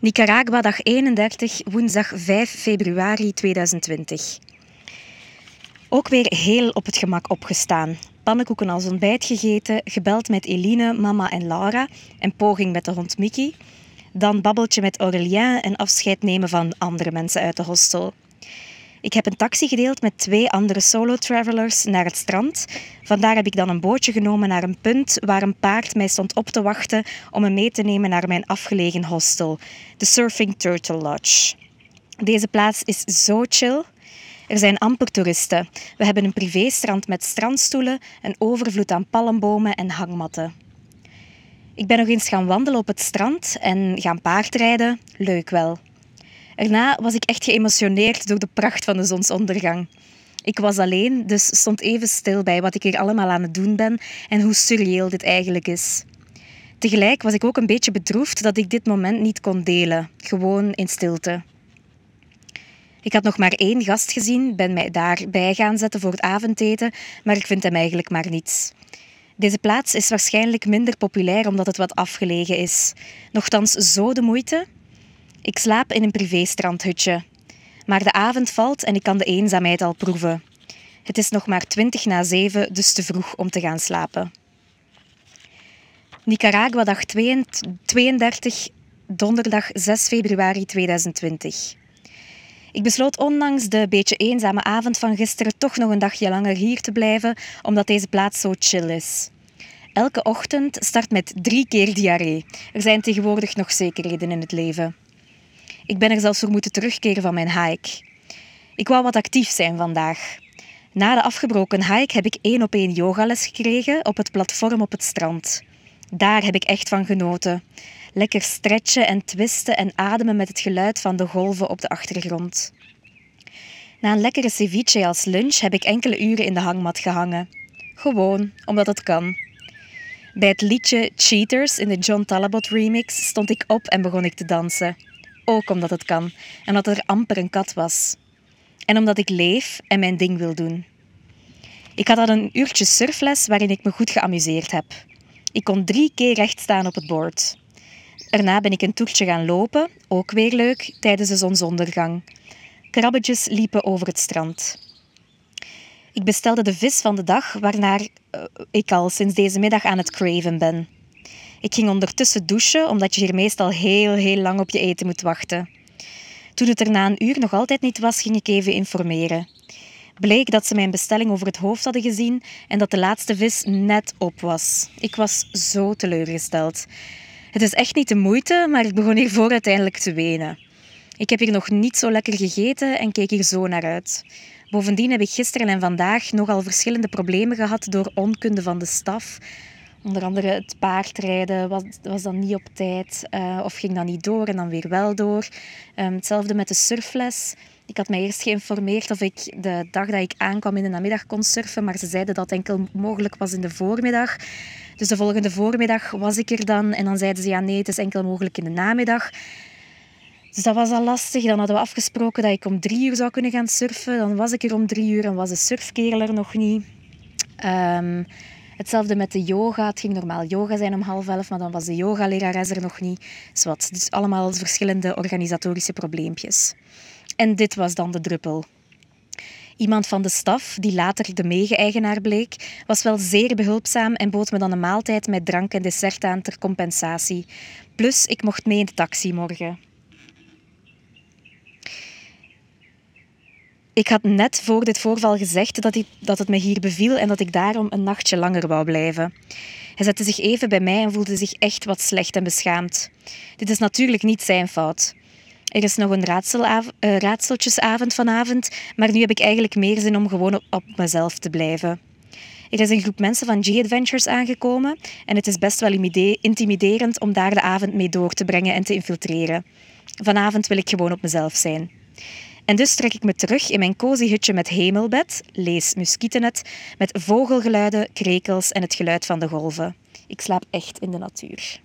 Nicaragua, dag 31, woensdag 5 februari 2020. Ook weer heel op het gemak opgestaan. Pannenkoeken als ontbijt gegeten, gebeld met Eline, mama en Laura en poging met de hond Mickey. Dan babbeltje met Aurélien en afscheid nemen van andere mensen uit de hostel. Ik heb een taxi gedeeld met twee andere solo-travelers naar het strand. Vandaar heb ik dan een bootje genomen naar een punt waar een paard mij stond op te wachten om me mee te nemen naar mijn afgelegen hostel, de Surfing Turtle Lodge. Deze plaats is zo chill. Er zijn amper toeristen. We hebben een privéstrand met strandstoelen, een overvloed aan palmbomen en hangmatten. Ik ben nog eens gaan wandelen op het strand en gaan paardrijden. Leuk wel. Erna was ik echt geëmotioneerd door de pracht van de zonsondergang. Ik was alleen, dus stond even stil bij wat ik hier allemaal aan het doen ben en hoe surreëel dit eigenlijk is. Tegelijk was ik ook een beetje bedroefd dat ik dit moment niet kon delen, gewoon in stilte. Ik had nog maar één gast gezien, ben mij daarbij gaan zetten voor het avondeten, maar ik vind hem eigenlijk maar niets. Deze plaats is waarschijnlijk minder populair omdat het wat afgelegen is. Nochtans zo de moeite. Ik slaap in een privéstrandhutje. Maar de avond valt en ik kan de eenzaamheid al proeven. Het is nog maar twintig na zeven, dus te vroeg om te gaan slapen. Nicaragua, dag 32, donderdag 6 februari 2020. Ik besloot ondanks de beetje eenzame avond van gisteren toch nog een dagje langer hier te blijven, omdat deze plaats zo chill is. Elke ochtend start met drie keer diarree. Er zijn tegenwoordig nog zekerheden in het leven. Ik ben er zelfs voor moeten terugkeren van mijn hike. Ik wou wat actief zijn vandaag. Na de afgebroken hike heb ik één op één yogales gekregen op het platform op het strand. Daar heb ik echt van genoten. Lekker stretchen en twisten en ademen met het geluid van de golven op de achtergrond. Na een lekkere ceviche als lunch heb ik enkele uren in de hangmat gehangen. Gewoon, omdat het kan. Bij het liedje Cheaters in de John Talabot remix stond ik op en begon ik te dansen. Ook omdat het kan en omdat er amper een kat was. En omdat ik leef en mijn ding wil doen. Ik had al een uurtje surfles waarin ik me goed geamuseerd heb. Ik kon drie keer recht staan op het boord. Daarna ben ik een toertje gaan lopen, ook weer leuk, tijdens de zonsondergang. Krabbetjes liepen over het strand. Ik bestelde de vis van de dag, waarnaar uh, ik al sinds deze middag aan het craven ben. Ik ging ondertussen douchen, omdat je hier meestal heel, heel lang op je eten moet wachten. Toen het er na een uur nog altijd niet was, ging ik even informeren. Bleek dat ze mijn bestelling over het hoofd hadden gezien en dat de laatste vis net op was. Ik was zo teleurgesteld. Het is echt niet de moeite, maar ik begon hiervoor uiteindelijk te wenen. Ik heb hier nog niet zo lekker gegeten en keek hier zo naar uit. Bovendien heb ik gisteren en vandaag nogal verschillende problemen gehad door onkunde van de staf. Onder andere het paardrijden was, was dan niet op tijd uh, of ging dan niet door en dan weer wel door. Um, hetzelfde met de surfles. Ik had mij eerst geïnformeerd of ik de dag dat ik aankwam in de namiddag kon surfen, maar ze zeiden dat enkel mogelijk was in de voormiddag. Dus de volgende voormiddag was ik er dan en dan zeiden ze ja nee, het is enkel mogelijk in de namiddag. Dus dat was al lastig. Dan hadden we afgesproken dat ik om drie uur zou kunnen gaan surfen. Dan was ik er om drie uur en was de surfkerel er nog niet. Um, hetzelfde met de yoga. Het ging normaal yoga zijn om half elf, maar dan was de yogalerares er nog niet. Zwat. Dus allemaal verschillende organisatorische probleempjes. En dit was dan de druppel. Iemand van de staf, die later de mege-eigenaar bleek, was wel zeer behulpzaam en bood me dan een maaltijd met drank en dessert aan ter compensatie. Plus, ik mocht mee in de taxi morgen. Ik had net voor dit voorval gezegd dat, ik, dat het me hier beviel en dat ik daarom een nachtje langer wou blijven. Hij zette zich even bij mij en voelde zich echt wat slecht en beschaamd. Dit is natuurlijk niet zijn fout. Er is nog een uh, raadseltjesavond vanavond, maar nu heb ik eigenlijk meer zin om gewoon op, op mezelf te blijven. Er is een groep mensen van G-Adventures aangekomen en het is best wel intimiderend om daar de avond mee door te brengen en te infiltreren. Vanavond wil ik gewoon op mezelf zijn. En dus trek ik me terug in mijn cozy hutje met hemelbed, lees muskietennet, met vogelgeluiden, krekels en het geluid van de golven. Ik slaap echt in de natuur.